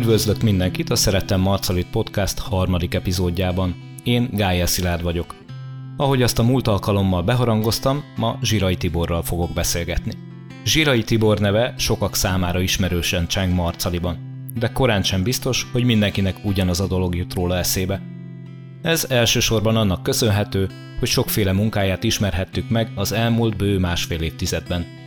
Üdvözlök mindenkit a Szeretem Marcalit Podcast harmadik epizódjában. Én Gája Szilárd vagyok. Ahogy azt a múlt alkalommal beharangoztam, ma Zsirai Tiborral fogok beszélgetni. Zsirai Tibor neve sokak számára ismerősen cseng Marcaliban, de korán sem biztos, hogy mindenkinek ugyanaz a dolog jut róla eszébe. Ez elsősorban annak köszönhető, hogy sokféle munkáját ismerhettük meg az elmúlt bő másfél évtizedben.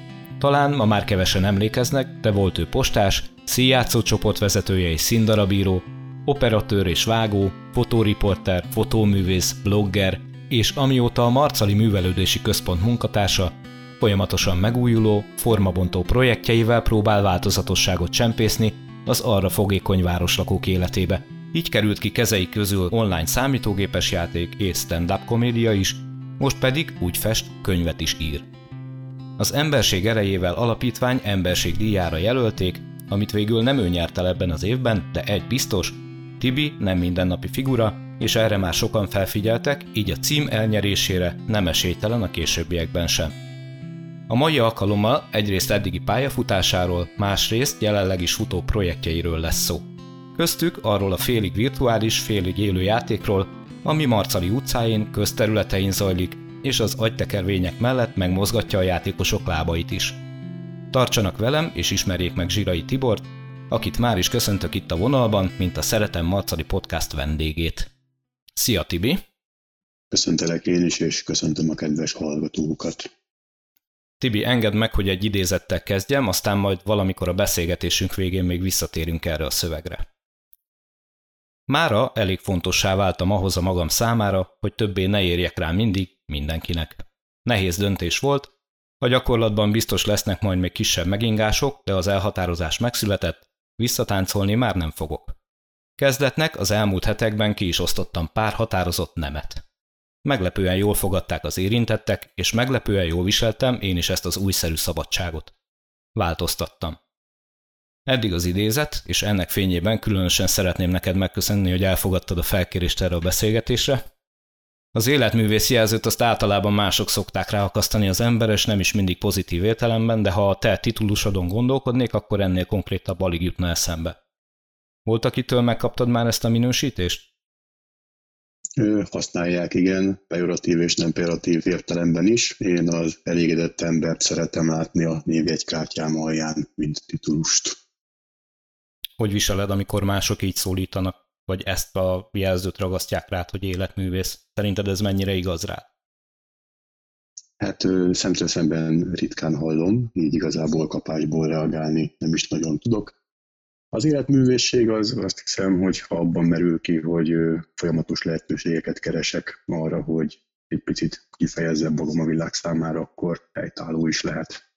Talán ma már kevesen emlékeznek, de volt ő postás, színjátszó csoport vezetője és színdarabíró, operatőr és vágó, fotóriporter, fotóművész, blogger, és amióta a Marcali Művelődési Központ munkatársa, folyamatosan megújuló, formabontó projektjeivel próbál változatosságot csempészni az arra fogékony városlakók életébe. Így került ki kezei közül online számítógépes játék és stand-up komédia is, most pedig úgy fest, könyvet is ír. Az Emberség erejével alapítvány emberség díjára jelölték, amit végül nem ő nyert el ebben az évben, de egy biztos, Tibi nem mindennapi figura, és erre már sokan felfigyeltek, így a cím elnyerésére nem esélytelen a későbbiekben sem. A mai alkalommal egyrészt eddigi pályafutásáról, másrészt jelenleg is futó projektjeiről lesz szó. Köztük arról a félig virtuális, félig élő játékról, ami Marcali utcáin, közterületein zajlik, és az agytekervények mellett megmozgatja a játékosok lábait is. Tartsanak velem, és ismerjék meg Zsirai Tibort, akit már is köszöntök itt a vonalban, mint a Szeretem Marcali podcast vendégét. Szia Tibi! Köszöntelek én is, és köszöntöm a kedves hallgatókat. Tibi, engedd meg, hogy egy idézettel kezdjem, aztán majd valamikor a beszélgetésünk végén még visszatérünk erre a szövegre. Mára elég fontossá váltam ahhoz a magam számára, hogy többé ne érjek rá mindig, mindenkinek. Nehéz döntés volt, a gyakorlatban biztos lesznek majd még kisebb megingások, de az elhatározás megszületett, visszatáncolni már nem fogok. Kezdetnek az elmúlt hetekben ki is osztottam pár határozott nemet. Meglepően jól fogadták az érintettek, és meglepően jól viseltem én is ezt az újszerű szabadságot. Változtattam. Eddig az idézet, és ennek fényében különösen szeretném neked megköszönni, hogy elfogadtad a felkérést erre a beszélgetésre, az életművész jelzőt azt általában mások szokták ráakasztani az ember, és nem is mindig pozitív értelemben, de ha a te titulusodon gondolkodnék, akkor ennél konkrétabb alig jutna eszembe. Volt, akitől megkaptad már ezt a minősítést? Használják, igen, pejoratív és nem pejoratív értelemben is. Én az elégedett embert szeretem látni a névjegykártyám alján, mint titulust. Hogy viseled, amikor mások így szólítanak? Vagy ezt a jelzőt ragasztják rá, hogy életművész. Szerinted ez mennyire igaz rá? Hát szemtől szemben ritkán hallom, így igazából kapásból reagálni nem is nagyon tudok. Az életművészség az azt hiszem, hogy ha abban merül ki, hogy folyamatos lehetőségeket keresek arra, hogy egy picit kifejezzem magam a világ számára, akkor helytálló is lehet.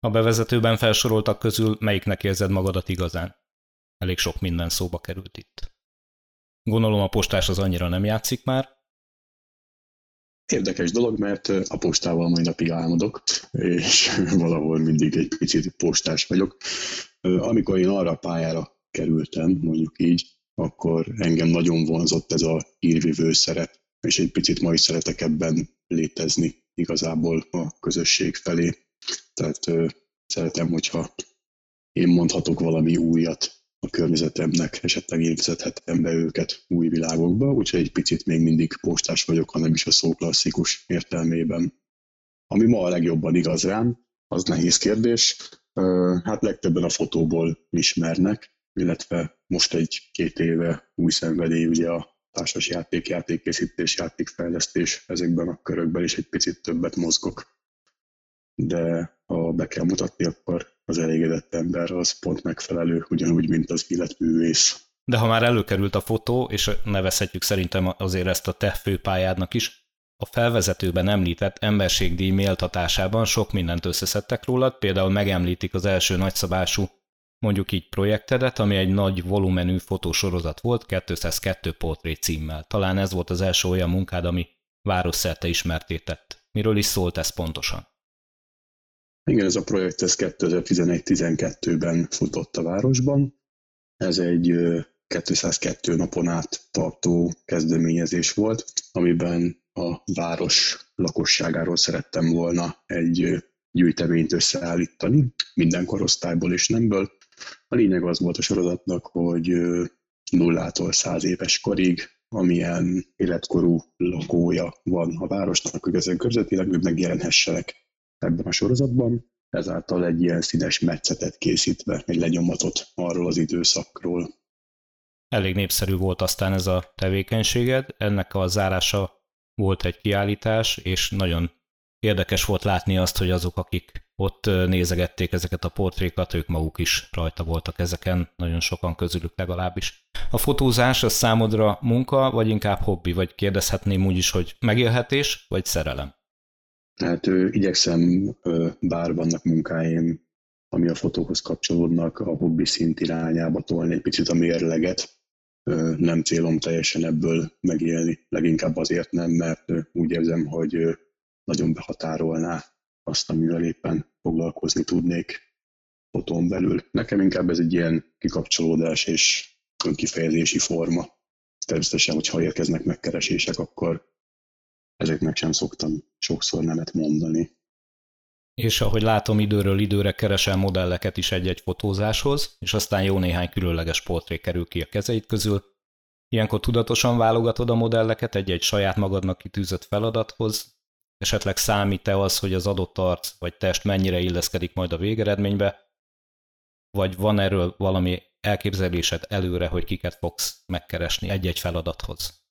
A bevezetőben felsoroltak közül melyiknek érzed magadat igazán? Elég sok minden szóba került itt. Gondolom a postás az annyira nem játszik már. Érdekes dolog, mert a postával mai napig álmodok, és valahol mindig egy picit postás vagyok. Amikor én arra a pályára kerültem, mondjuk így, akkor engem nagyon vonzott ez a írvivő szerep, és egy picit ma is szeretek ebben létezni igazából a közösség felé. Tehát szeretem, hogyha én mondhatok valami újat a környezetemnek, esetleg én vezethetem be őket új világokba, úgyhogy egy picit még mindig postás vagyok, hanem is a szó klasszikus értelmében. Ami ma a legjobban igaz rám, az nehéz kérdés. Hát legtöbben a fotóból ismernek, illetve most egy-két éve új szenvedély ugye a társas játék, játékkészítés, játékfejlesztés, ezekben a körökben is egy picit többet mozgok. De ha be kell mutatni, akkor az elégedett ember az pont megfelelő, ugyanúgy, mint az életművész. De ha már előkerült a fotó, és nevezhetjük szerintem azért ezt a te főpályádnak is, a felvezetőben említett emberségdíj méltatásában sok mindent összeszedtek rólad, például megemlítik az első nagyszabású, mondjuk így projektedet, ami egy nagy volumenű fotósorozat volt 202 portré címmel. Talán ez volt az első olyan munkád, ami városszerte ismertétett. Miről is szólt ez pontosan? Igen, ez a projekt ez 2011-12-ben futott a városban. Ez egy 202 napon át tartó kezdeményezés volt, amiben a város lakosságáról szerettem volna egy gyűjteményt összeállítani, minden korosztályból és nemből, A lényeg az volt a sorozatnak, hogy nullától száz éves korig, amilyen életkorú lakója van a városnak, hogy ezen körzetileg megjelenhessenek ebben a sorozatban, ezáltal egy ilyen színes metszetet készítve, egy lenyomatot arról az időszakról. Elég népszerű volt aztán ez a tevékenységed, ennek a zárása volt egy kiállítás, és nagyon érdekes volt látni azt, hogy azok, akik ott nézegették ezeket a portrékat, ők maguk is rajta voltak ezeken, nagyon sokan közülük legalábbis. A fotózás az számodra munka, vagy inkább hobbi, vagy kérdezhetném úgy is, hogy megélhetés, vagy szerelem? Hát ő, igyekszem, bár vannak munkáim, ami a fotóhoz kapcsolódnak, a hobbi szint irányába tolni egy picit a mérleget. Nem célom teljesen ebből megélni, leginkább azért nem, mert úgy érzem, hogy nagyon behatárolná azt, amivel éppen foglalkozni tudnék fotón belül. Nekem inkább ez egy ilyen kikapcsolódás és önkifejezési forma. Természetesen, hogyha érkeznek megkeresések, akkor ezeknek sem szoktam sokszor nemet mondani. És ahogy látom, időről időre keresel modelleket is egy-egy fotózáshoz, és aztán jó néhány különleges portré kerül ki a kezeid közül. Ilyenkor tudatosan válogatod a modelleket egy-egy saját magadnak kitűzött feladathoz, Esetleg számít-e az, hogy az adott arc vagy test mennyire illeszkedik majd a végeredménybe, vagy van erről valami elképzelésed előre, hogy kiket fogsz megkeresni egy-egy feladathoz?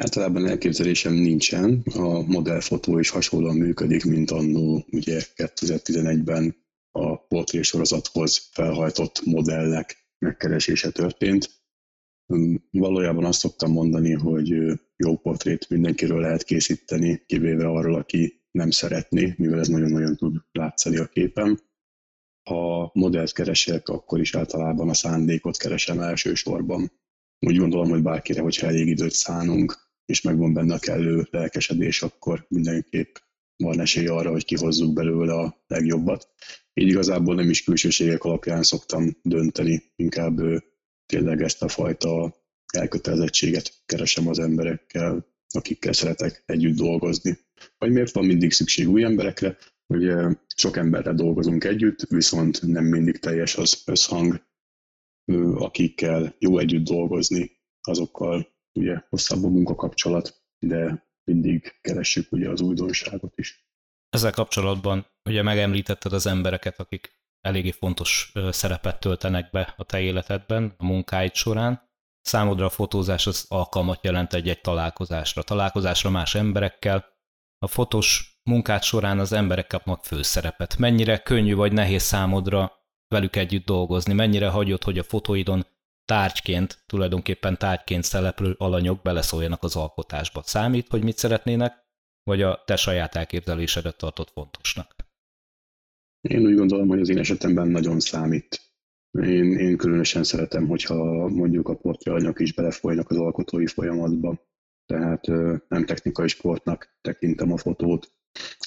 Általában elképzelésem nincsen. A modellfotó is hasonlóan működik, mint annó ugye 2011-ben a portrésorozathoz felhajtott modellek megkeresése történt. Valójában azt szoktam mondani, hogy jó portrét mindenkiről lehet készíteni, kivéve arról, aki nem szeretné, mivel ez nagyon-nagyon tud látszani a képen. Ha modellt keresek, akkor is általában a szándékot keresem elsősorban. Úgy gondolom, hogy bárkire, hogyha elég időt szánunk, és megvan benne a kellő lelkesedés, akkor mindenképp van esély arra, hogy kihozzuk belőle a legjobbat. Így igazából nem is külsőségek alapján szoktam dönteni, inkább tényleg ezt a fajta elkötelezettséget keresem az emberekkel, akikkel szeretek együtt dolgozni. Vagy miért van mindig szükség új emberekre? Ugye sok emberrel dolgozunk együtt, viszont nem mindig teljes az összhang, akikkel jó együtt dolgozni, azokkal ugye hosszabb a munkakapcsolat, de mindig keressük ugye az újdonságot is. Ezzel kapcsolatban ugye megemlítetted az embereket, akik eléggé fontos szerepet töltenek be a te életedben, a munkáid során. Számodra a fotózás az alkalmat jelent egy-egy találkozásra, találkozásra más emberekkel. A fotós munkát során az emberek kapnak főszerepet. Mennyire könnyű vagy nehéz számodra velük együtt dolgozni, mennyire hagyod, hogy a fotóidon tárgyként, tulajdonképpen tárgyként szereplő alanyok beleszóljanak az alkotásba. Számít, hogy mit szeretnének, vagy a te saját elképzelésedet tartott fontosnak? Én úgy gondolom, hogy az én esetemben nagyon számít. Én, én különösen szeretem, hogyha mondjuk a portréanyag is belefolynak az alkotói folyamatba. Tehát nem technikai sportnak tekintem a fotót,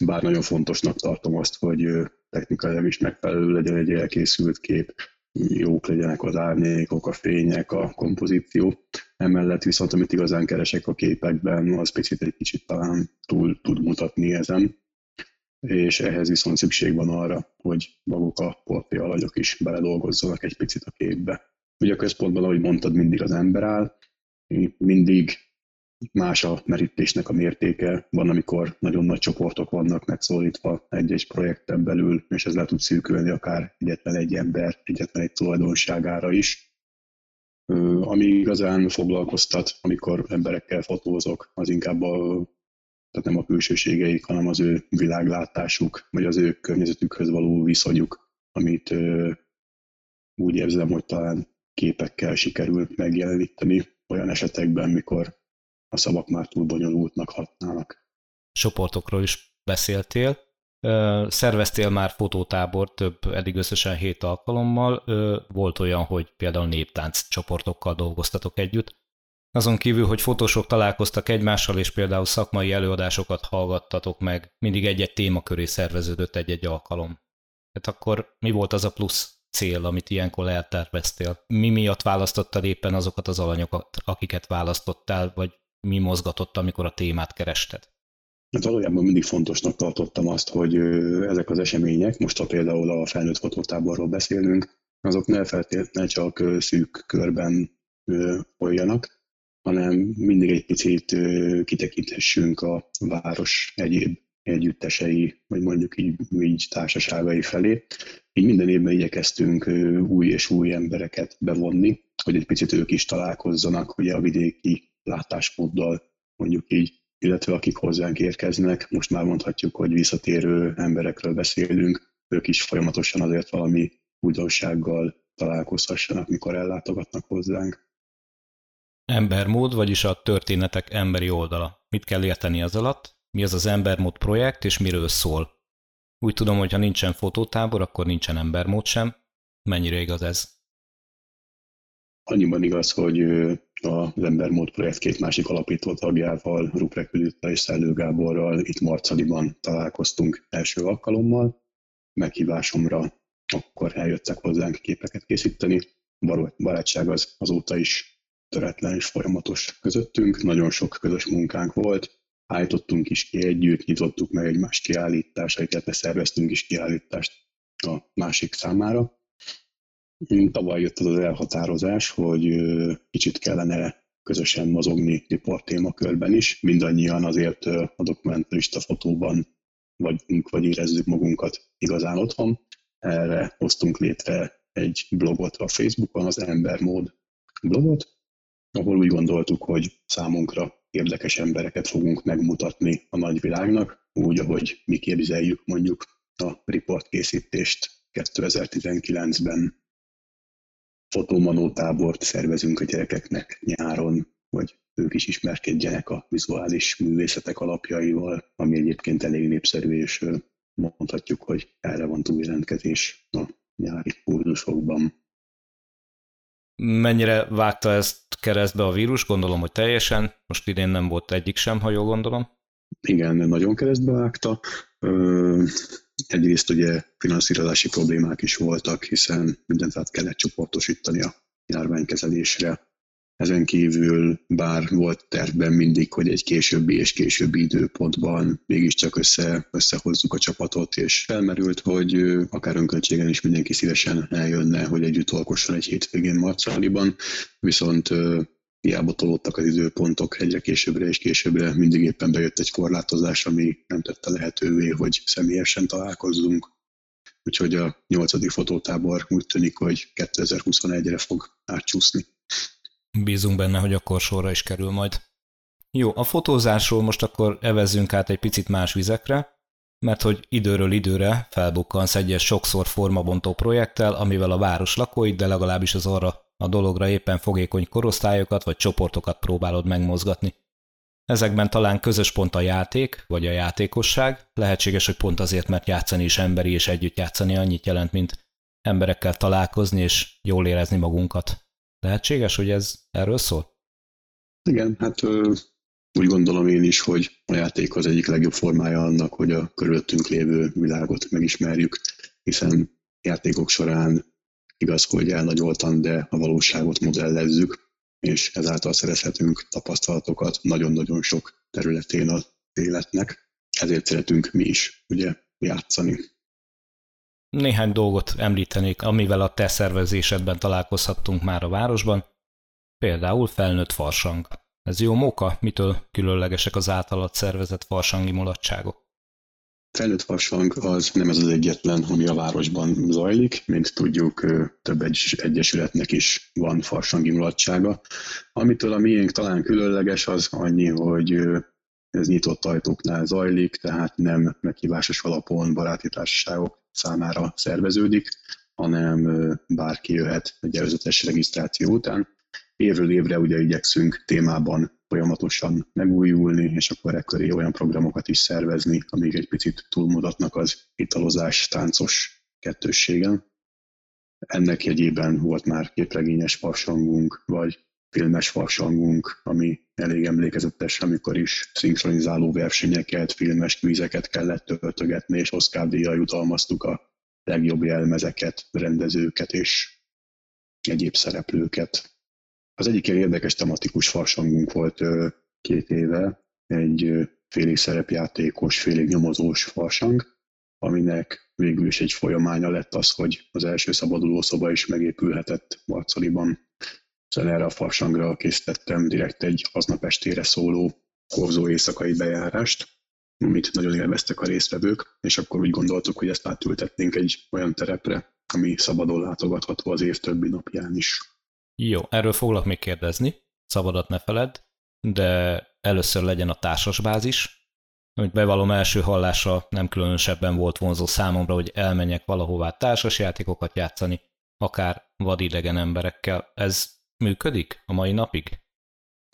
bár nagyon fontosnak tartom azt, hogy technikailag is megfelelő legyen egy elkészült kép, jók legyenek az árnyékok, a fények, a kompozíció. Emellett viszont, amit igazán keresek a képekben, az picit egy kicsit talán túl tud mutatni ezen és ehhez viszont szükség van arra, hogy maguk a portré alanyok is beledolgozzanak egy picit a képbe. Ugye a központban, ahogy mondtad, mindig az ember áll, mindig más a merítésnek a mértéke, van, amikor nagyon nagy csoportok vannak megszólítva egy-egy projekten belül, és ez le tud szűkülni akár egyetlen egy ember, egyetlen egy tulajdonságára is. Ami igazán foglalkoztat, amikor emberekkel fotózok, az inkább a tehát nem a külsőségeik, hanem az ő világlátásuk, vagy az ő környezetükhöz való viszonyuk, amit úgy érzem, hogy talán képekkel sikerül megjeleníteni olyan esetekben, mikor a szavak már túl bonyolultnak hatnának. Csoportokról is beszéltél. Szerveztél már fotótábor több, eddig összesen hét alkalommal. Volt olyan, hogy például néptánc csoportokkal dolgoztatok együtt. Azon kívül, hogy fotósok találkoztak egymással, és például szakmai előadásokat hallgattatok meg, mindig egy-egy témaköré szerveződött egy-egy alkalom. Hát akkor mi volt az a plusz cél, amit ilyenkor elterveztél? Mi miatt választottad éppen azokat az alanyokat, akiket választottál, vagy mi mozgatott, amikor a témát kerested? Hát valójában mindig fontosnak tartottam azt, hogy ezek az események, most ha például a felnőtt fotótáborról beszélünk, azok ne feltétlenül csak szűk körben folyjanak, hanem mindig egy picit kitekinthessünk a város egyéb együttesei, vagy mondjuk így, így társaságai felé. Így minden évben igyekeztünk új és új embereket bevonni, hogy egy picit ők is találkozzanak ugye a vidéki látásmóddal, mondjuk így, illetve akik hozzánk érkeznek, most már mondhatjuk, hogy visszatérő emberekről beszélünk, ők is folyamatosan azért valami újdonsággal találkozhassanak, mikor ellátogatnak hozzánk. Embermód, vagyis a történetek emberi oldala. Mit kell érteni az alatt? Mi az az Embermód projekt, és miről szól? Úgy tudom, hogy ha nincsen fotótábor, akkor nincsen embermód sem. Mennyire igaz ez? Annyiban igaz, hogy az Embermód projekt két másik alapító tagjával, Ruprek Judita és Szellő Gáborral itt Marcaliban találkoztunk első alkalommal. Meghívásomra akkor eljöttek hozzánk képeket készíteni. Barátság az azóta is töretlen és folyamatos közöttünk. Nagyon sok közös munkánk volt, állítottunk is ki együtt, nyitottuk meg egymás kiállításait, illetve szerveztünk is kiállítást a másik számára. Tavaly jött az az elhatározás, hogy kicsit kellene közösen mozogni riport témakörben is. Mindannyian azért a dokumentarista fotóban vagyunk, vagy érezzük magunkat igazán otthon. Erre hoztunk létre egy blogot a Facebookon, az Embermód blogot, ahol úgy gondoltuk, hogy számunkra érdekes embereket fogunk megmutatni a nagyvilágnak, úgy, ahogy mi képzeljük mondjuk a riportkészítést 2019-ben. Fotomanó tábort szervezünk a gyerekeknek nyáron, hogy ők is ismerkedjenek a vizuális művészetek alapjaival, ami egyébként elég népszerű, és mondhatjuk, hogy erre van túljelentkezés a nyári kurzusokban. Mennyire vágta ezt keresztbe a vírus? Gondolom, hogy teljesen. Most idén nem volt egyik sem, ha jól gondolom. Igen, nagyon keresztbe vágta. Egyrészt ugye finanszírozási problémák is voltak, hiszen mindent át kellett csoportosítani a járványkezelésre. Ezen kívül bár volt tervben mindig, hogy egy későbbi és későbbi időpontban mégiscsak össze, összehozzuk a csapatot, és felmerült, hogy akár önköltségen is mindenki szívesen eljönne, hogy együtt alkosson egy hétvégén Marcaliban, viszont hiába tolódtak az időpontok egyre későbbre és későbbre, mindig éppen bejött egy korlátozás, ami nem tette lehetővé, hogy személyesen találkozzunk. Úgyhogy a nyolcadik fotótábor úgy tűnik, hogy 2021-re fog átcsúszni. Bízunk benne, hogy akkor sorra is kerül majd. Jó, a fotózásról most akkor evezzünk át egy picit más vizekre, mert hogy időről időre felbukkansz egyes sokszor formabontó projekttel, amivel a város lakóit, de legalábbis az arra a dologra éppen fogékony korosztályokat vagy csoportokat próbálod megmozgatni. Ezekben talán közös pont a játék, vagy a játékosság, lehetséges, hogy pont azért, mert játszani is emberi és együtt játszani annyit jelent, mint emberekkel találkozni és jól érezni magunkat. Lehetséges, hogy ez erről szól? Igen, hát úgy gondolom én is, hogy a játék az egyik legjobb formája annak, hogy a körülöttünk lévő világot megismerjük, hiszen játékok során igaz, hogy elnagyoltan, de a valóságot modellezzük, és ezáltal szerezhetünk tapasztalatokat nagyon-nagyon sok területén az életnek. Ezért szeretünk mi is ugye játszani. Néhány dolgot említenék, amivel a te szervezésedben találkozhattunk már a városban, például felnőtt farsang. Ez jó móka? Mitől különlegesek az általad szervezett farsangi mulatságok? Felnőtt farsang az nem ez az egyetlen, ami a városban zajlik. Mint tudjuk, több egy, egyesületnek is van farsangi mulatsága. Amitől a miénk talán különleges, az annyi, hogy ez nyitott ajtóknál zajlik, tehát nem meghívásos alapon baráti társaságok számára szerveződik, hanem bárki jöhet egy előzetes regisztráció után. Évről évre ugye igyekszünk témában folyamatosan megújulni, és akkor ekkor olyan programokat is szervezni, amik egy picit túlmutatnak az italozás, táncos kettősségen. Ennek jegyében volt már képregényes farsangunk, vagy filmes farsangunk, ami elég emlékezetes, amikor is szinkronizáló versenyeket, filmes kvízeket kellett töltögetni, és Oscar díjjal jutalmaztuk a legjobb jelmezeket, rendezőket és egyéb szereplőket. Az egyik ilyen érdekes tematikus farsangunk volt két éve, egy félig szerepjátékos, félig nyomozós farsang, aminek végül is egy folyamánya lett az, hogy az első szabaduló szoba is megépülhetett Marcaliban. Szóval erre a farsangra készítettem direkt egy aznap estére szóló korzó éjszakai bejárást, amit nagyon élveztek a résztvevők, és akkor úgy gondoltuk, hogy ezt átültetnénk egy olyan terepre, ami szabadon látogatható az év többi napján is. Jó, erről foglak még kérdezni, szabadat ne feled, de először legyen a társas bázis, amit bevallom első hallásra nem különösebben volt vonzó számomra, hogy elmenjek valahová társasjátékokat játszani, akár vadidegen emberekkel. Ez működik a mai napig?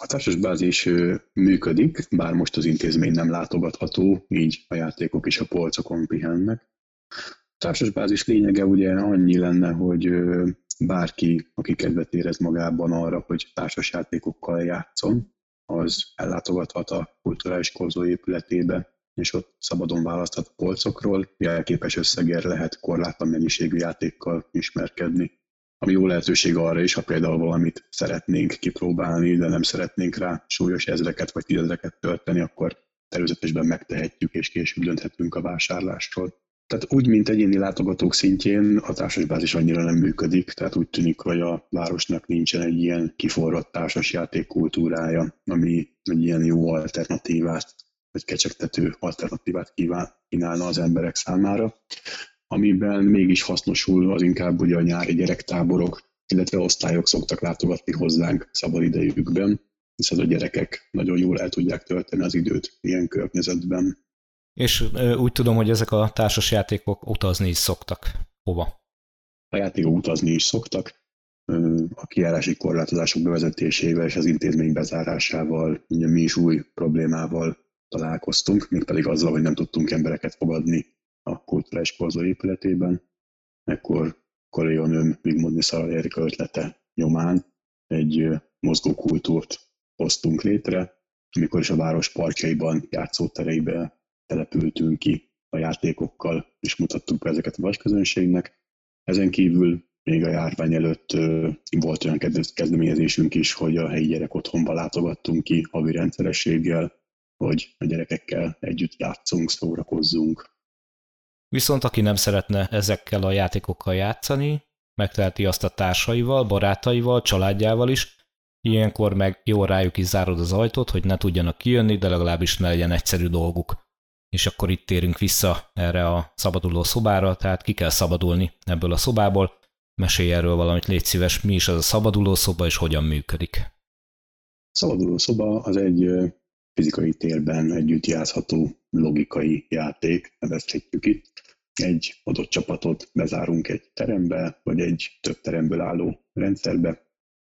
A társas bázis működik, bár most az intézmény nem látogatható, így a játékok is a polcokon pihennek. A társas bázis lényege ugye annyi lenne, hogy bárki, aki kedvet érez magában arra, hogy társas játékokkal játszon, az ellátogathat a kulturális korzó épületébe, és ott szabadon választhat a polcokról, jelképes összegér lehet korlátlan mennyiségű játékkal ismerkedni. Ami jó lehetőség arra is, ha például valamit szeretnénk kipróbálni, de nem szeretnénk rá súlyos ezreket vagy tízezreket tölteni, akkor természetesen megtehetjük, és később dönthetünk a vásárlásról. Tehát úgy, mint egyéni látogatók szintjén a társasbázis annyira nem működik, tehát úgy tűnik, hogy a városnak nincsen egy ilyen kiforrott társasjáték kultúrája, ami egy ilyen jó alternatívát, vagy kecsegtető alternatívát kínálna az emberek számára. Amiben mégis hasznosul az inkább ugye a nyári gyerektáborok, illetve osztályok szoktak látogatni hozzánk szabadidejükben, hiszen a gyerekek nagyon jól el tudják tölteni az időt ilyen környezetben. És úgy tudom, hogy ezek a társasjátékok utazni is szoktak. Hova? A játékok utazni is szoktak. A kiárási korlátozások bevezetésével és az intézmény bezárásával ugye mi is új problémával találkoztunk, mégpedig azzal, hogy nem tudtunk embereket fogadni a kulturális korzó épületében. Ekkor kolléganőm Vigmondni Szara Erika ötlete nyomán egy mozgókultúrt hoztunk létre, amikor is a város parkjaiban, játszótereiben települtünk ki a játékokkal, és mutattuk be ezeket a nagyközönségnek. Ezen kívül még a járvány előtt volt olyan kezdeményezésünk is, hogy a helyi gyerek otthonba látogattunk ki havi rendszerességgel, hogy a gyerekekkel együtt játszunk, szórakozzunk. Viszont aki nem szeretne ezekkel a játékokkal játszani, megteheti azt a társaival, barátaival, családjával is, ilyenkor meg jól rájuk is zárod az ajtót, hogy ne tudjanak kijönni, de legalábbis ne legyen egyszerű dolguk és akkor itt térünk vissza erre a szabaduló szobára, tehát ki kell szabadulni ebből a szobából. Mesélj erről valamit, légy szíves, mi is az a szabaduló szoba, és hogyan működik. Szabaduló szoba az egy fizikai térben együtt játszható logikai játék, nevezhetjük itt. Egy adott csapatot bezárunk egy terembe, vagy egy több teremből álló rendszerbe.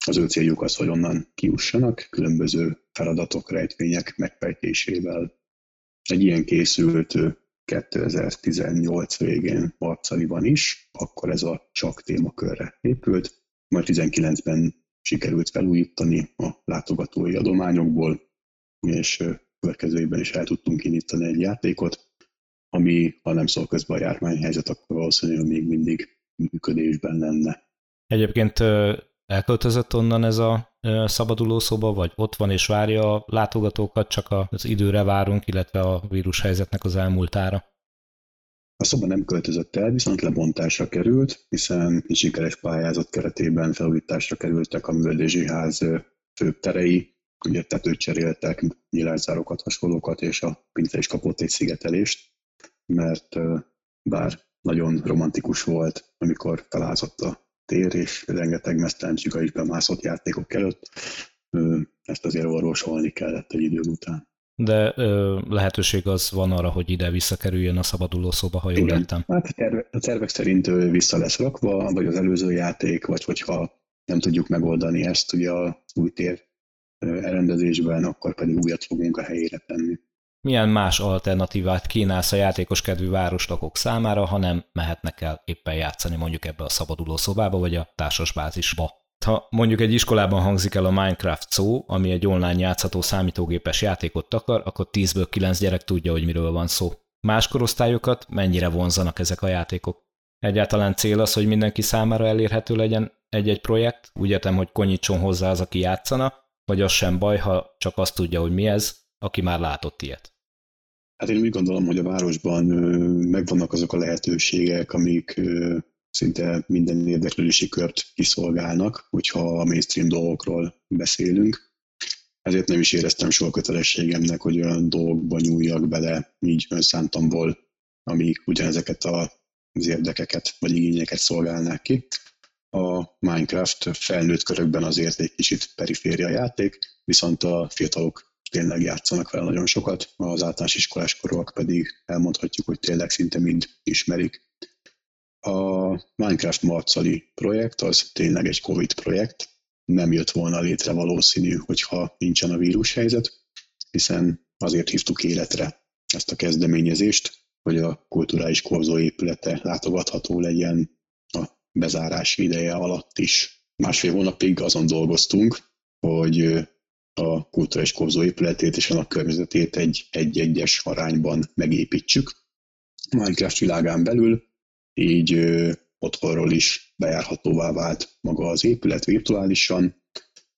Az ő céljuk az, hogy onnan kiussanak, különböző feladatok, rejtvények megfejtésével, egy ilyen készült 2018 végén Marcaliban is, akkor ez a csak témakörre épült, majd 19-ben sikerült felújítani a látogatói adományokból, és következő évben is el tudtunk indítani egy játékot, ami, ha nem szól közben a járványhelyzet, akkor valószínűleg még mindig működésben lenne. Egyébként elköltözött onnan ez a szabaduló szoba, vagy ott van és várja a látogatókat, csak az időre várunk, illetve a vírushelyzetnek az elmúltára? A szoba nem költözött el, viszont lebontásra került, hiszen egy sikeres pályázat keretében felújításra kerültek a műveldési ház főbb terei, ugye tetőt cseréltek, nyilászárokat, hasonlókat, és a pince is kapott egy szigetelést, mert bár nagyon romantikus volt, amikor felázott a tér, és rengeteg mesztelencsika is bemászott játékok előtt. Ezt azért orvosolni kellett egy idő után. De ö, lehetőség az van arra, hogy ide visszakerüljön a szabaduló szoba, ha jól lettem. Hát a, terve, a tervek szerint vissza lesz rakva, vagy az előző játék, vagy hogyha nem tudjuk megoldani ezt ugye a új tér elrendezésben, akkor pedig újat fogunk a helyére tenni milyen más alternatívát kínálsz a játékos kedvű városlakók számára, ha nem mehetnek el éppen játszani mondjuk ebbe a szabaduló szobába, vagy a társasbázisba. Ha mondjuk egy iskolában hangzik el a Minecraft szó, ami egy online játszható számítógépes játékot takar, akkor 10-ből 9 gyerek tudja, hogy miről van szó. Más korosztályokat mennyire vonzanak ezek a játékok? Egyáltalán cél az, hogy mindenki számára elérhető legyen egy-egy projekt, úgy értem, hogy konyítson hozzá az, aki játszana, vagy az sem baj, ha csak azt tudja, hogy mi ez, aki már látott ilyet. Hát én úgy gondolom, hogy a városban megvannak azok a lehetőségek, amik szinte minden érdeklődési kört kiszolgálnak, hogyha a mainstream dolgokról beszélünk. Ezért nem is éreztem soha kötelességemnek, hogy olyan dolgokba nyúljak bele így önszántamból, amik ugyanezeket az érdekeket vagy igényeket szolgálnák ki. A Minecraft felnőtt körökben azért egy kicsit periféria játék, viszont a fiatalok tényleg játszanak vele nagyon sokat, az általános iskolás korúak pedig elmondhatjuk, hogy tényleg szinte mind ismerik. A Minecraft Marcali projekt az tényleg egy Covid projekt, nem jött volna létre valószínű, hogyha nincsen a vírushelyzet, hiszen azért hívtuk életre ezt a kezdeményezést, hogy a kulturális korzó épülete látogatható legyen a bezárás ideje alatt is. Másfél hónapig azon dolgoztunk, hogy a kulturális korzó épületét és annak környezetét egy egy-egyes arányban megépítsük. Minecraft világán belül így otthonról is bejárhatóvá vált maga az épület virtuálisan.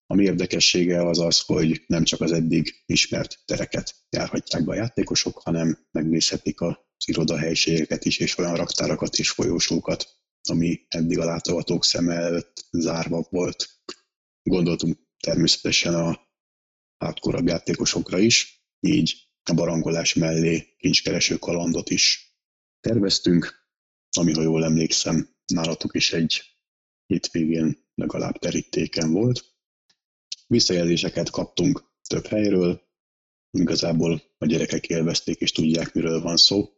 Ami érdekessége az az, hogy nem csak az eddig ismert tereket járhatják be a játékosok, hanem megnézhetik az irodahelyiségeket is, és olyan raktárakat és folyósókat, ami eddig a látogatók szeme előtt zárva volt. Gondoltunk természetesen a hardcore játékosokra is, így a barangolás mellé kincskereső kalandot is terveztünk, ami, ha jól emlékszem, nálatok is egy hétvégén legalább terítéken volt. Visszajelzéseket kaptunk több helyről, igazából a gyerekek élvezték és tudják, miről van szó,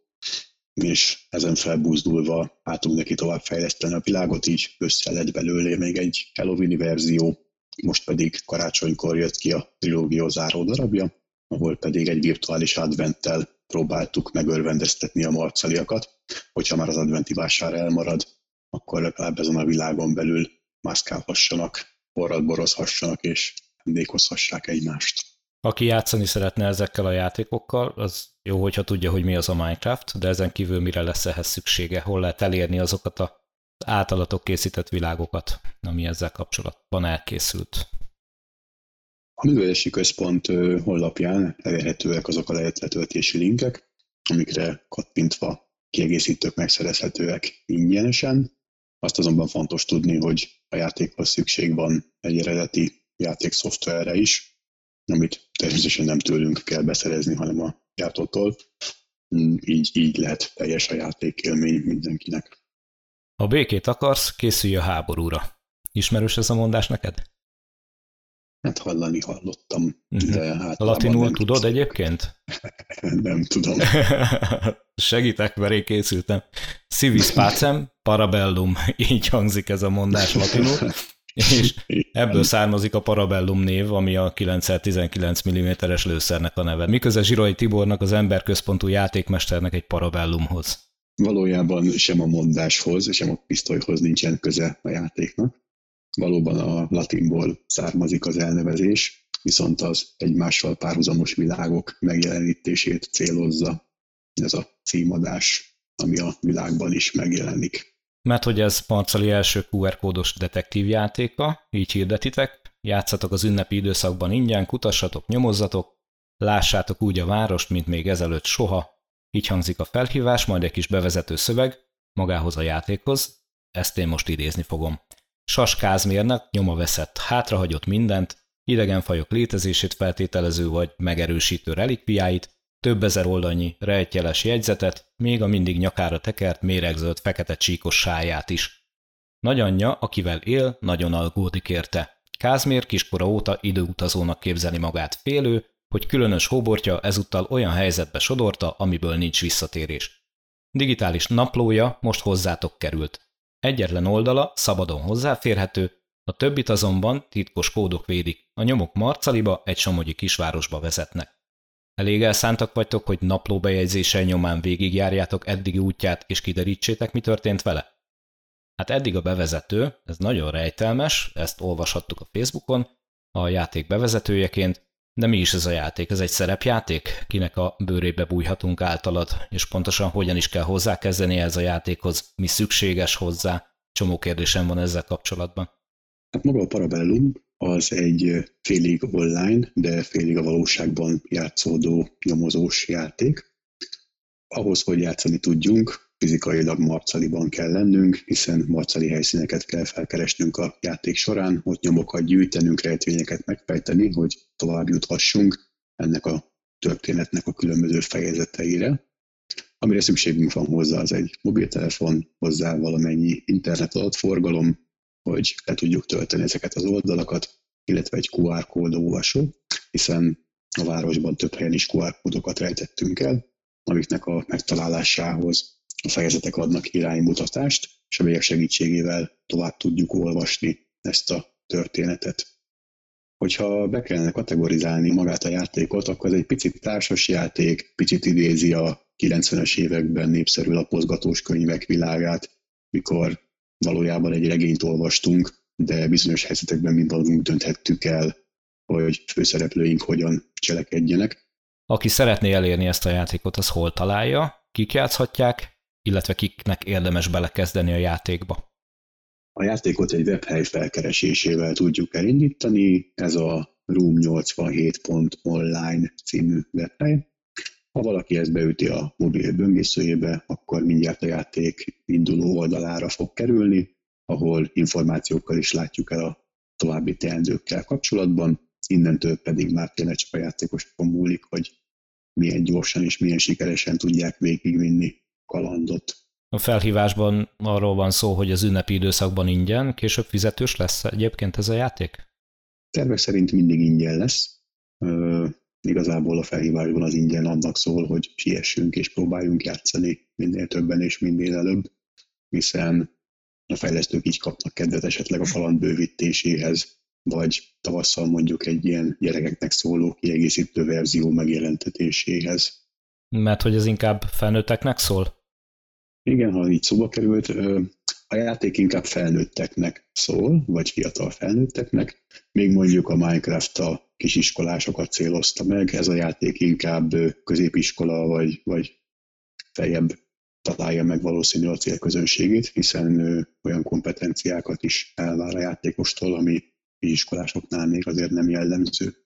és ezen felbúzdulva álltunk neki tovább fejleszteni a világot, így össze lett belőle még egy Halloween verzió, most pedig karácsonykor jött ki a trilógia záró darabja, ahol pedig egy virtuális adventtel próbáltuk megörvendeztetni a marcaliakat, hogyha már az adventi vásár elmarad, akkor legalább ezen a világon belül mászkálhassanak, forrad borozhassanak és emlékozhassák egymást. Aki játszani szeretne ezekkel a játékokkal, az jó, hogyha tudja, hogy mi az a Minecraft, de ezen kívül mire lesz ehhez szüksége, hol lehet elérni azokat a általatok készített világokat, ami ezzel kapcsolatban elkészült. A művelési központ honlapján elérhetőek azok a letöltési linkek, amikre kattintva kiegészítők megszerezhetőek ingyenesen. Azt azonban fontos tudni, hogy a játékhoz szükség van egy eredeti játékszoftverre is, amit természetesen nem tőlünk kell beszerezni, hanem a gyártótól. Így, így lehet teljes a játékélmény mindenkinek. Ha békét akarsz, készülj a háborúra. Ismerős ez a mondás neked? Hát hallani hallottam. Uh-huh. De hát Latinul nem tudod készülök. egyébként? nem tudom. Segítek, mert én készültem. Civis pacem, parabellum, így hangzik ez a mondás latinul. És ebből származik a Parabellum név, ami a 9x19 mm-es lőszernek a neve. Miközben Zsirai Tibornak az emberközpontú játékmesternek egy Parabellumhoz valójában sem a mondáshoz, sem a pisztolyhoz nincsen köze a játéknak. Valóban a latinból származik az elnevezés, viszont az egymással párhuzamos világok megjelenítését célozza ez a címadás, ami a világban is megjelenik. Mert hogy ez Marcali első QR kódos detektív játéka, így hirdetitek, játszatok az ünnepi időszakban ingyen, kutassatok, nyomozzatok, lássátok úgy a várost, mint még ezelőtt soha, így hangzik a felhívás, majd egy kis bevezető szöveg magához a játékhoz, ezt én most idézni fogom. Sas Kázmérnek nyoma veszett, hátrahagyott mindent, idegenfajok létezését feltételező vagy megerősítő relikviáit, több ezer oldalnyi rejtjeles jegyzetet, még a mindig nyakára tekert méregzöld fekete csíkos sáját is. Nagyanyja, akivel él, nagyon aggódik érte. Kázmér kiskora óta időutazónak képzeli magát félő, hogy különös hóbortja ezúttal olyan helyzetbe sodorta, amiből nincs visszatérés. Digitális naplója most hozzátok került. Egyetlen oldala szabadon hozzáférhető, a többit azonban titkos kódok védik, a nyomok Marcaliba egy somogyi kisvárosba vezetnek. Elég elszántak vagytok, hogy naplóbejegyzéssel nyomán végigjárjátok eddigi útját és kiderítsétek, mi történt vele? Hát eddig a bevezető, ez nagyon rejtelmes, ezt olvashattuk a Facebookon, a játék bevezetőjeként, de mi is ez a játék? Ez egy szerepjáték? Kinek a bőrébe bújhatunk általad, és pontosan hogyan is kell hozzákezdeni ez a játékhoz? Mi szükséges hozzá? Csomó kérdésem van ezzel kapcsolatban. Hát maga a Parabellum az egy félig online, de félig a valóságban játszódó nyomozós játék. ahhoz, hogy játszani tudjunk, fizikailag Marcaliban kell lennünk, hiszen marcali helyszíneket kell felkeresnünk a játék során, ott nyomokat gyűjtenünk, rejtvényeket megfejteni, hogy tovább juthassunk ennek a történetnek a különböző fejezeteire. Amire szükségünk van hozzá, az egy mobiltelefon, hozzá valamennyi internet adatforgalom, hogy le tudjuk tölteni ezeket az oldalakat, illetve egy QR kód olvasó, hiszen a városban több helyen is QR kódokat rejtettünk el, amiknek a megtalálásához a fejezetek adnak iránymutatást, és amelyek segítségével tovább tudjuk olvasni ezt a történetet. Hogyha be kellene kategorizálni magát a játékot, akkor ez egy picit társas játék, picit idézi a 90-es években népszerű lapozgatós könyvek világát, mikor valójában egy regényt olvastunk, de bizonyos helyzetekben mind magunk dönthettük el, hogy főszereplőink hogyan cselekedjenek. Aki szeretné elérni ezt a játékot, az hol találja, kik játszhatják, illetve kiknek érdemes belekezdeni a játékba? A játékot egy webhely felkeresésével tudjuk elindítani, ez a room87.online című webhely. Ha valaki ezt beüti a mobil böngészőjébe, akkor mindjárt a játék induló oldalára fog kerülni, ahol információkkal is látjuk el a további teendőkkel kapcsolatban, innentől pedig már tényleg csak a játékosokon múlik, hogy milyen gyorsan és milyen sikeresen tudják végigvinni kalandot. A felhívásban arról van szó, hogy az ünnepi időszakban ingyen, később fizetős lesz egyébként ez a játék? Tervek szerint mindig ingyen lesz. Ö, igazából a felhívásban az ingyen annak szól, hogy siessünk és próbáljunk játszani minél többen és minél előbb, hiszen a fejlesztők így kapnak kedvet esetleg a kaland bővítéséhez, vagy tavasszal mondjuk egy ilyen gyerekeknek szóló kiegészítő verzió megjelentetéséhez. Mert hogy ez inkább felnőtteknek szól? Igen, ha így szóba került, a játék inkább felnőtteknek szól, vagy fiatal felnőtteknek, még mondjuk a Minecraft a kisiskolásokat célozta meg, ez a játék inkább középiskola vagy, vagy feljebb találja meg valószínű a célközönségét, hiszen olyan kompetenciákat is elvár a játékostól, ami iskolásoknál még azért nem jellemző.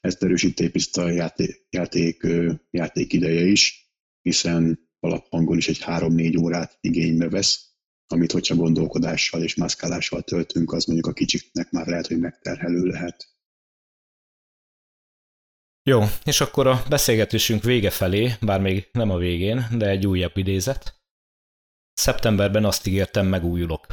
Ezt erősíti a játék, játék, játék ideje is, hiszen alaphangon is egy 3-4 órát igénybe vesz, amit hogyha gondolkodással és mászkálással töltünk, az mondjuk a kicsiknek már lehet, hogy megterhelő lehet. Jó, és akkor a beszélgetésünk vége felé, bár még nem a végén, de egy újabb idézet. Szeptemberben azt ígértem, megújulok.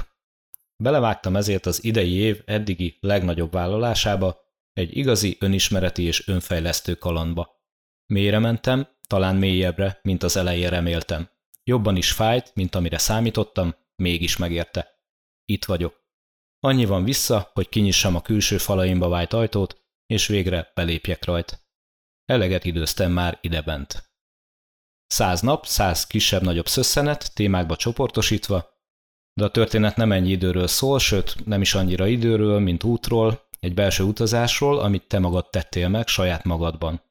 Belevágtam ezért az idei év eddigi legnagyobb vállalásába, egy igazi önismereti és önfejlesztő kalandba. Mélyre mentem, talán mélyebbre, mint az elején reméltem. Jobban is fájt, mint amire számítottam, mégis megérte. Itt vagyok. Annyi van vissza, hogy kinyissam a külső falaimba vájt ajtót, és végre belépjek rajt. Eleget időztem már idebent. Száz nap, száz kisebb-nagyobb szösszenet, témákba csoportosítva, de a történet nem ennyi időről szól, sőt nem is annyira időről, mint útról, egy belső utazásról, amit te magad tettél meg saját magadban.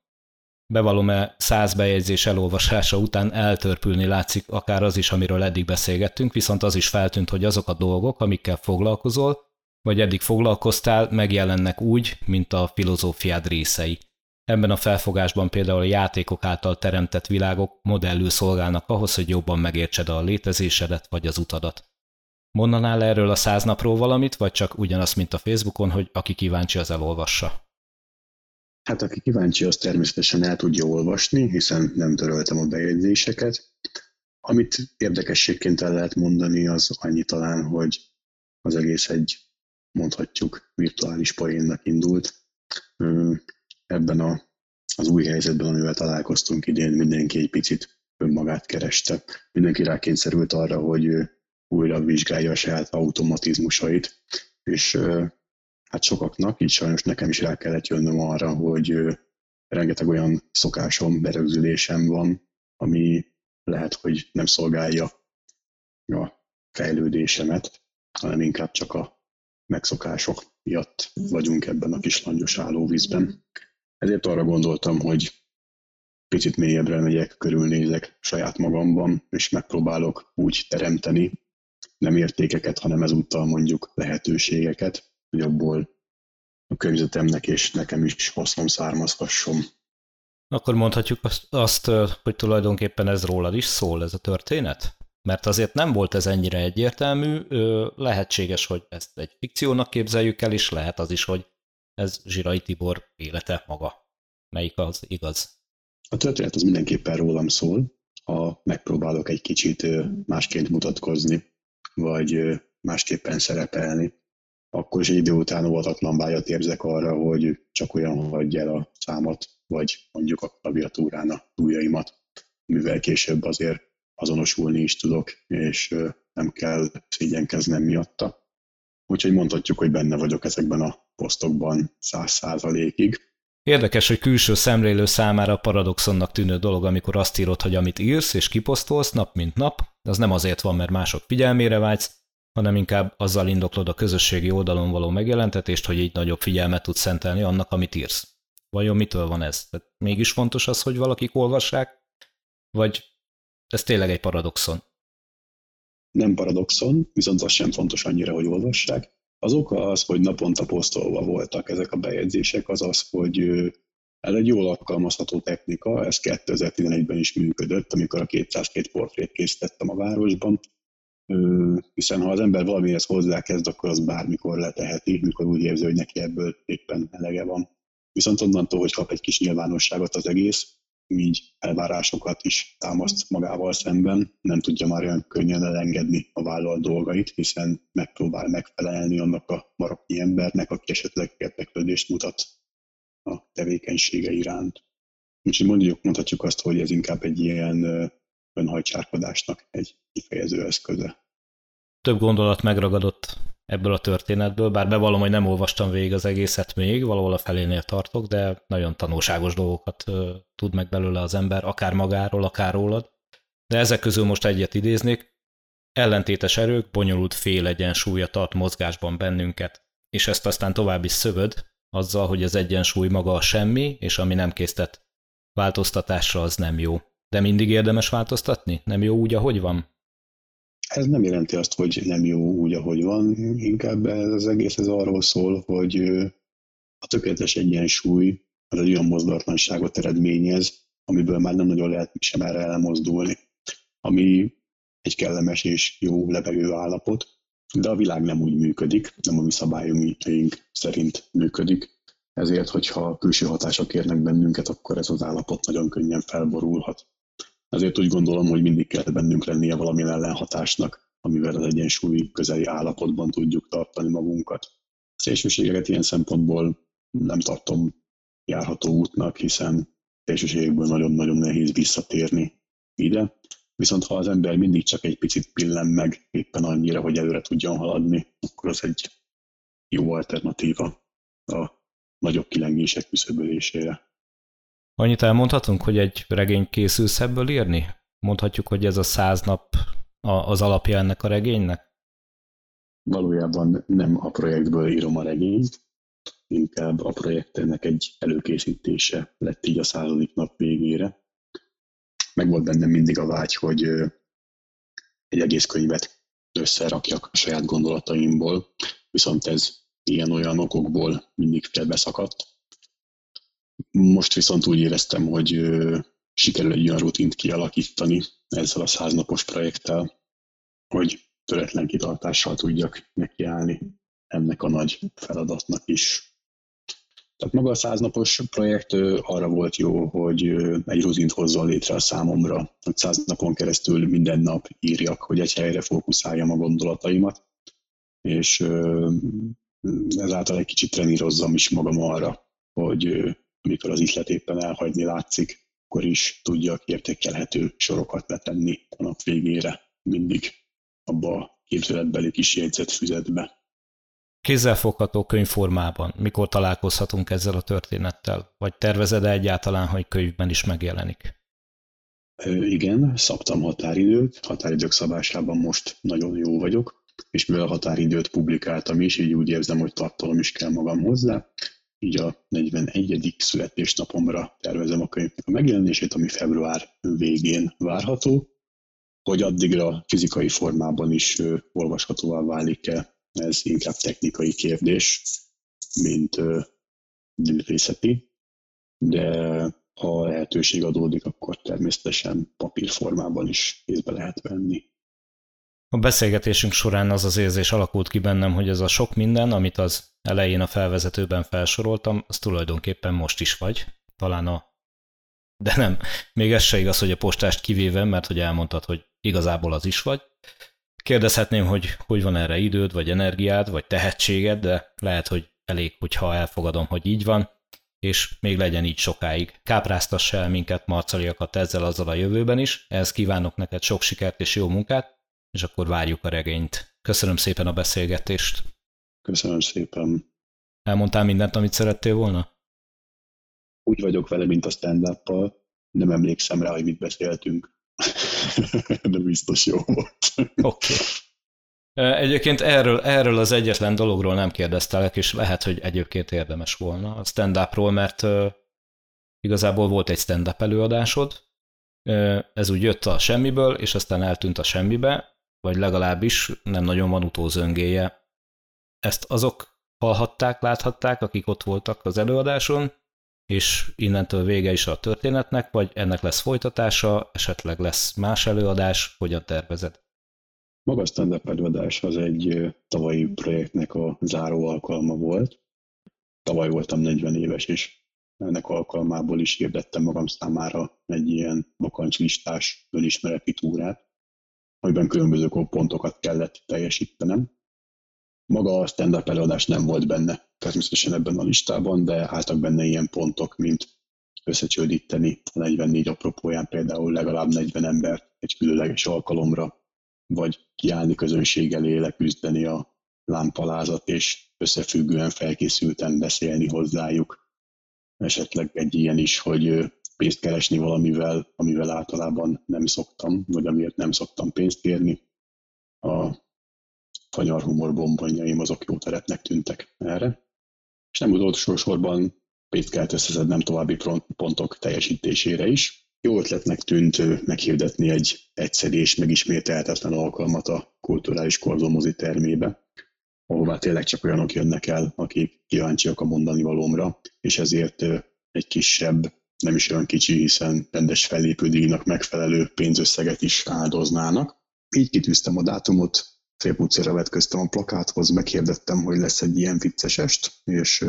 Bevallom-e száz bejegyzés elolvasása után eltörpülni látszik akár az is, amiről eddig beszélgettünk, viszont az is feltűnt, hogy azok a dolgok, amikkel foglalkozol, vagy eddig foglalkoztál, megjelennek úgy, mint a filozófiád részei. Ebben a felfogásban például a játékok által teremtett világok modellül szolgálnak ahhoz, hogy jobban megértsed a létezésedet vagy az utadat. Mondanál erről a száz napról valamit, vagy csak ugyanazt, mint a Facebookon, hogy aki kíváncsi, az elolvassa? Hát aki kíváncsi, az természetesen el tudja olvasni, hiszen nem töröltem a bejegyzéseket. Amit érdekességként el lehet mondani, az annyi talán, hogy az egész egy, mondhatjuk, virtuális poénnak indult. Ebben a, az új helyzetben, amivel találkoztunk idén, mindenki egy picit önmagát kereste. Mindenki rákényszerült arra, hogy újra vizsgálja a saját automatizmusait, és hát sokaknak, így sajnos nekem is rá kellett jönnöm arra, hogy rengeteg olyan szokásom, berögzülésem van, ami lehet, hogy nem szolgálja a fejlődésemet, hanem inkább csak a megszokások miatt vagyunk ebben a kis langyos állóvízben. Ezért arra gondoltam, hogy picit mélyebbre megyek, körülnézek saját magamban, és megpróbálok úgy teremteni, nem értékeket, hanem ezúttal mondjuk lehetőségeket, hogy abból a környezetemnek és nekem is hasznom származhasson. Akkor mondhatjuk azt, azt, hogy tulajdonképpen ez rólad is szól, ez a történet? Mert azért nem volt ez ennyire egyértelmű, lehetséges, hogy ezt egy fikciónak képzeljük el, és lehet az is, hogy ez Zsirai Tibor élete maga. Melyik az igaz? A történet az mindenképpen rólam szól, ha megpróbálok egy kicsit másként mutatkozni, vagy másképpen szerepelni, akkor is egy idő után óvatatlan vágyat érzek arra, hogy csak olyan hagyja el a számot, vagy mondjuk a klaviatúrán a túljaimat, mivel később azért azonosulni is tudok, és nem kell szégyenkeznem miatta. Úgyhogy mondhatjuk, hogy benne vagyok ezekben a posztokban száz százalékig. Érdekes, hogy külső szemlélő számára paradoxonnak tűnő dolog, amikor azt írod, hogy amit írsz és kiposztolsz nap mint nap, az nem azért van, mert mások figyelmére vágysz, hanem inkább azzal indoklod a közösségi oldalon való megjelentetést, hogy így nagyobb figyelmet tudsz szentelni annak, amit írsz. Vajon mitől van ez? Tehát mégis fontos az, hogy valakik olvassák? Vagy ez tényleg egy paradoxon? Nem paradoxon, viszont az sem fontos annyira, hogy olvassák. Az oka az, hogy naponta posztolva voltak ezek a bejegyzések, az az, hogy ez egy jól alkalmazható technika, ez 2011-ben is működött, amikor a 202 portrét készítettem a városban, hiszen ha az ember valamihez hozzákezd, akkor az bármikor leteheti, mikor úgy érzi, hogy neki ebből éppen elege van. Viszont onnantól, hogy kap egy kis nyilvánosságot az egész, így elvárásokat is támaszt magával szemben, nem tudja már olyan könnyen elengedni a vállalt dolgait, hiszen megpróbál megfelelni annak a maroknyi embernek, aki esetleg érdeklődést mutat a tevékenysége iránt. Úgyhogy mondjuk, mondhatjuk azt, hogy ez inkább egy ilyen önhajcsárkodásnak egy kifejező eszköze. Több gondolat megragadott ebből a történetből, bár bevallom, hogy nem olvastam végig az egészet még, valahol a felénél tartok, de nagyon tanulságos dolgokat tud meg belőle az ember, akár magáról, akár rólad. De ezek közül most egyet idéznék. Ellentétes erők, bonyolult egyensúlya tart mozgásban bennünket, és ezt aztán tovább is szövöd, azzal, hogy az egyensúly maga a semmi, és ami nem késztet változtatásra, az nem jó. De mindig érdemes változtatni? Nem jó úgy, ahogy van? Ez nem jelenti azt, hogy nem jó úgy, ahogy van, inkább ez az egész ez arról szól, hogy a tökéletes egyensúly az egy olyan mozdulatlanságot eredményez, amiből már nem nagyon lehet sem erre elmozdulni, ami egy kellemes és jó levegő állapot, de a világ nem úgy működik, nem a mi szabályunk szerint működik, ezért, hogyha külső hatások érnek bennünket, akkor ez az állapot nagyon könnyen felborulhat. Ezért úgy gondolom, hogy mindig kell bennünk lennie valamilyen ellenhatásnak, amivel az egyensúly közeli állapotban tudjuk tartani magunkat. A szélsőségeket ilyen szempontból nem tartom járható útnak, hiszen szélsőségekből nagyon-nagyon nehéz visszatérni ide. Viszont ha az ember mindig csak egy picit pillen meg éppen annyira, hogy előre tudjon haladni, akkor az egy jó alternatíva a nagyobb kilengések küszöbölésére. Annyit elmondhatunk, hogy egy regény készülsz ebből írni? Mondhatjuk, hogy ez a száz nap az alapja ennek a regénynek? Valójában nem a projektből írom a regényt, inkább a projektnek egy előkészítése lett így a századik nap végére. Meg volt bennem mindig a vágy, hogy egy egész könyvet összerakjak a saját gondolataimból, viszont ez ilyen-olyan okokból mindig félbeszakadt, most viszont úgy éreztem, hogy sikerül egy olyan rutint kialakítani ezzel a száznapos projekttel, hogy töretlen kitartással tudjak nekiállni ennek a nagy feladatnak is. Tehát maga a száznapos projekt arra volt jó, hogy egy rutint hozzon létre a számomra, hogy száz napon keresztül minden nap írjak, hogy egy helyre fókuszáljam a gondolataimat, és ezáltal egy kicsit trenírozzam is magam arra, hogy amikor az ihlet éppen elhagyni látszik, akkor is tudjak értékelhető sorokat letenni a nap végére, mindig abba a képzeletbeli kis jegyzetfüzetbe. Kézzelfogható könyvformában mikor találkozhatunk ezzel a történettel? Vagy tervezed-e egyáltalán, hogy könyvben is megjelenik? Igen, szabtam határidőt, határidők szabásában most nagyon jó vagyok, és mivel a határidőt publikáltam is, így úgy érzem, hogy tartalom is kell magam hozzá, így a 41. születésnapomra tervezem a könyvnek a megjelenését, ami február végén várható. Hogy addigra fizikai formában is olvashatóvá válik-e, ez inkább technikai kérdés, mint művészeti. De ha lehetőség adódik, akkor természetesen papírformában is kézbe lehet venni. A beszélgetésünk során az az érzés alakult ki bennem, hogy ez a sok minden, amit az elején a felvezetőben felsoroltam, az tulajdonképpen most is vagy. Talán a... De nem, még ez se igaz, hogy a postást kivéve, mert hogy elmondtad, hogy igazából az is vagy. Kérdezhetném, hogy hogy van erre időd, vagy energiád, vagy tehetséged, de lehet, hogy elég, hogyha elfogadom, hogy így van, és még legyen így sokáig. Kápráztass el minket, marcaliakat ezzel azzal a jövőben is, ehhez kívánok neked sok sikert és jó munkát, és akkor várjuk a regényt. Köszönöm szépen a beszélgetést. Köszönöm szépen. Elmondtál mindent, amit szerettél volna? Úgy vagyok vele, mint a stand nem emlékszem rá, hogy mit beszéltünk. De biztos jó volt. Oké. Okay. Egyébként erről, erről az egyetlen dologról nem kérdeztelek, és lehet, hogy egyébként érdemes volna a stand-upról, mert igazából volt egy stand-up előadásod, ez úgy jött a semmiből, és aztán eltűnt a semmibe, vagy legalábbis nem nagyon van utózöngéje. Ezt azok hallhatták, láthatták, akik ott voltak az előadáson, és innentől vége is a történetnek, vagy ennek lesz folytatása, esetleg lesz más előadás, hogyan tervezed? Maga a stand előadás az egy tavalyi projektnek a záró alkalma volt. Tavaly voltam 40 éves, és ennek alkalmából is hirdettem magam számára egy ilyen bakancslistás önismereti túrát, amiben különböző pontokat kellett teljesítenem. Maga a stand-up előadás nem volt benne természetesen ebben a listában, de álltak benne ilyen pontok, mint összecsődíteni a 44 apropóján például legalább 40 embert egy különleges alkalomra, vagy kiállni közönség elé, leküzdeni a lámpalázat, és összefüggően felkészülten beszélni hozzájuk. Esetleg egy ilyen is, hogy pénzt keresni valamivel, amivel általában nem szoktam, vagy amiért nem szoktam pénzt kérni. A kanyar humor bombonjaim azok jó terepnek tűntek erre. És nem utolsó sorban pénzt kellett összeszednem további pontok teljesítésére is. Jó ötletnek tűnt meghirdetni egy egyszerű és megismételhetetlen alkalmat a kulturális korzomozi termébe, ahová tényleg csak olyanok jönnek el, akik kíváncsiak a mondani valómra, és ezért egy kisebb nem is olyan kicsi, hiszen rendes fellépődíjnak megfelelő pénzösszeget is áldoznának. Így kitűztem a dátumot, félpucéra vetköztem a plakáthoz, meghirdettem, hogy lesz egy ilyen vicces est, és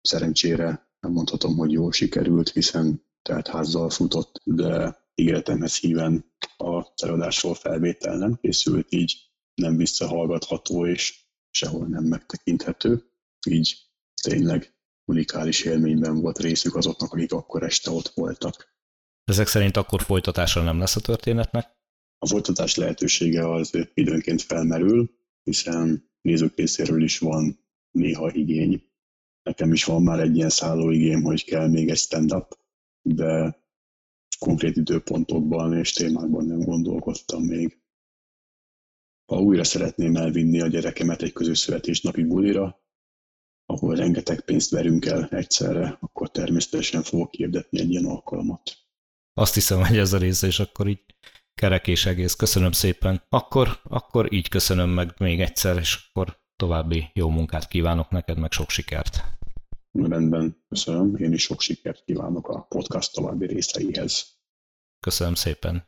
szerencsére nem mondhatom, hogy jól sikerült, hiszen tehát házzal futott, de ígéretemhez híven a előadásról felvétel nem készült, így nem visszahallgatható és sehol nem megtekinthető. Így tényleg unikális élményben volt részük azoknak, akik akkor este ott voltak. Ezek szerint akkor folytatása nem lesz a történetnek? A folytatás lehetősége az időnként felmerül, hiszen nézők részéről is van néha igény. Nekem is van már egy ilyen szállóigém, hogy kell még egy stand-up, de konkrét időpontokban és témákban nem gondolkodtam még. Ha újra szeretném elvinni a gyerekemet egy közös születésnapi bulira, ahol rengeteg pénzt verünk el egyszerre, akkor természetesen fogok hirdetni egy ilyen alkalmat. Azt hiszem, hogy ez a része, és akkor így kerek és egész. Köszönöm szépen. Akkor, akkor így köszönöm meg még egyszer, és akkor további jó munkát kívánok neked, meg sok sikert. Rendben, köszönöm. Én is sok sikert kívánok a podcast további részeihez. Köszönöm szépen.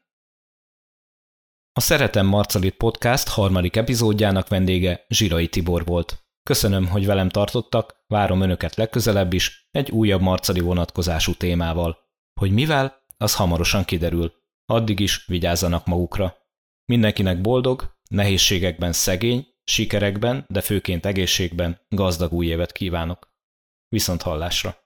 A Szeretem Marcalit podcast harmadik epizódjának vendége Zsirai Tibor volt. Köszönöm, hogy velem tartottak, várom önöket legközelebb is egy újabb marcali vonatkozású témával. Hogy mivel, az hamarosan kiderül. Addig is vigyázzanak magukra. Mindenkinek boldog, nehézségekben szegény, sikerekben, de főként egészségben gazdag új évet kívánok. Viszont hallásra!